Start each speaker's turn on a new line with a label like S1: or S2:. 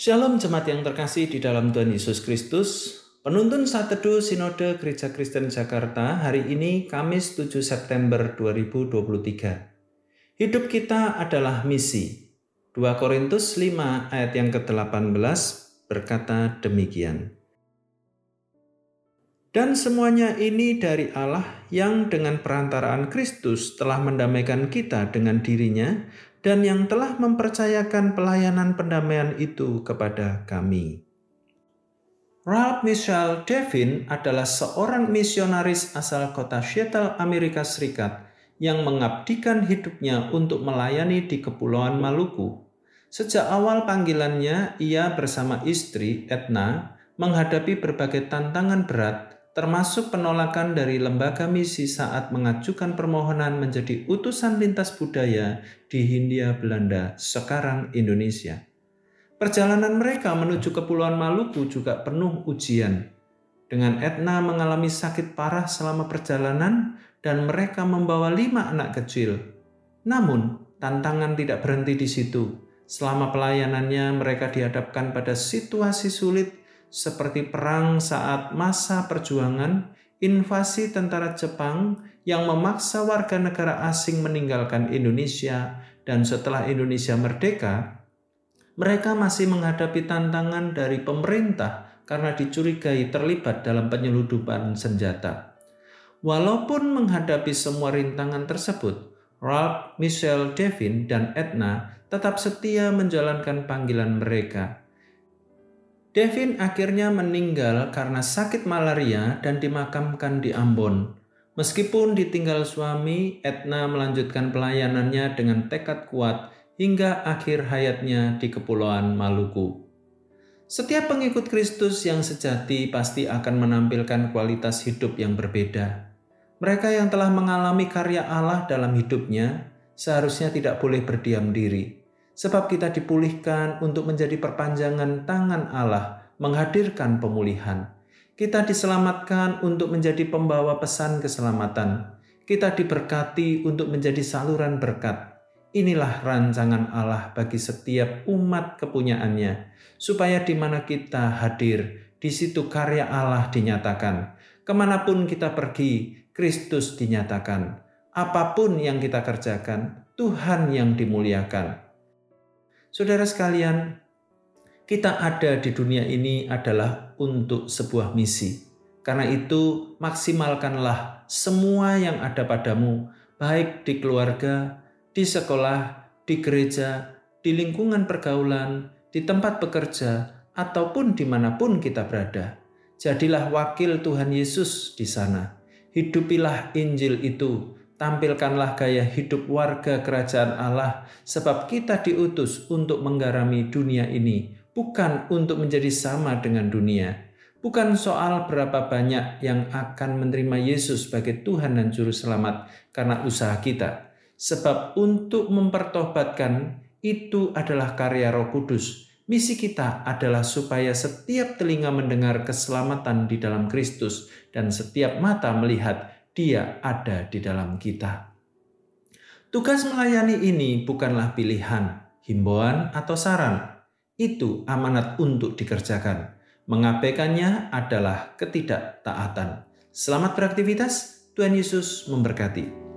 S1: Shalom jemaat yang terkasih di dalam Tuhan Yesus Kristus. Penuntun saat teduh Sinode Gereja Kristen Jakarta hari ini Kamis 7 September 2023. Hidup kita adalah misi. 2 Korintus 5 ayat yang ke-18 berkata demikian. Dan semuanya ini dari Allah yang dengan perantaraan Kristus telah mendamaikan kita dengan dirinya dan yang telah mempercayakan pelayanan pendamaian itu kepada kami. Ralph Michelle Devin adalah seorang misionaris asal kota Seattle, Amerika Serikat yang mengabdikan hidupnya untuk melayani di Kepulauan Maluku. Sejak awal panggilannya, ia bersama istri, Edna, menghadapi berbagai tantangan berat termasuk penolakan dari lembaga misi saat mengajukan permohonan menjadi utusan lintas budaya di Hindia Belanda, sekarang Indonesia. Perjalanan mereka menuju Kepulauan Maluku juga penuh ujian. Dengan Etna mengalami sakit parah selama perjalanan dan mereka membawa lima anak kecil. Namun, tantangan tidak berhenti di situ. Selama pelayanannya, mereka dihadapkan pada situasi sulit seperti perang saat masa perjuangan, invasi tentara Jepang yang memaksa warga negara asing meninggalkan Indonesia, dan setelah Indonesia merdeka, mereka masih menghadapi tantangan dari pemerintah karena dicurigai terlibat dalam penyeludupan senjata. Walaupun menghadapi semua rintangan tersebut, Ralph, Michelle, Devin, dan Edna tetap setia menjalankan panggilan mereka Devin akhirnya meninggal karena sakit malaria dan dimakamkan di Ambon. Meskipun ditinggal suami, Etna melanjutkan pelayanannya dengan tekad kuat hingga akhir hayatnya di Kepulauan Maluku. Setiap pengikut Kristus yang sejati pasti akan menampilkan kualitas hidup yang berbeda. Mereka yang telah mengalami karya Allah dalam hidupnya seharusnya tidak boleh berdiam diri sebab kita dipulihkan untuk menjadi perpanjangan tangan Allah menghadirkan pemulihan. Kita diselamatkan untuk menjadi pembawa pesan keselamatan. Kita diberkati untuk menjadi saluran berkat. Inilah rancangan Allah bagi setiap umat kepunyaannya, supaya di mana kita hadir, di situ karya Allah dinyatakan. Ke mana pun kita pergi, Kristus dinyatakan. Apa pun yang kita kerjakan, Tuhan yang dimuliakan. Saudara sekalian, kita ada di dunia ini adalah untuk sebuah misi. Karena itu, maksimalkanlah semua yang ada padamu, baik di keluarga, di sekolah, di gereja, di lingkungan pergaulan, di tempat bekerja, ataupun di mana pun kita berada. Jadilah wakil Tuhan Yesus di sana. Hidupilah Injil itu Tampilkanlah gaya hidup warga kerajaan Allah, sebab kita diutus untuk menggarami dunia ini, bukan untuk menjadi sama dengan dunia. Bukan soal berapa banyak yang akan menerima Yesus sebagai Tuhan dan Juru Selamat karena usaha kita. Sebab untuk mempertobatkan itu adalah karya roh kudus. Misi kita adalah supaya setiap telinga mendengar keselamatan di dalam Kristus dan setiap mata melihat dia ada di dalam kita. Tugas melayani ini bukanlah pilihan, himbauan, atau saran. Itu amanat untuk dikerjakan. Mengabaikannya adalah ketidaktaatan. Selamat beraktivitas, Tuhan Yesus memberkati.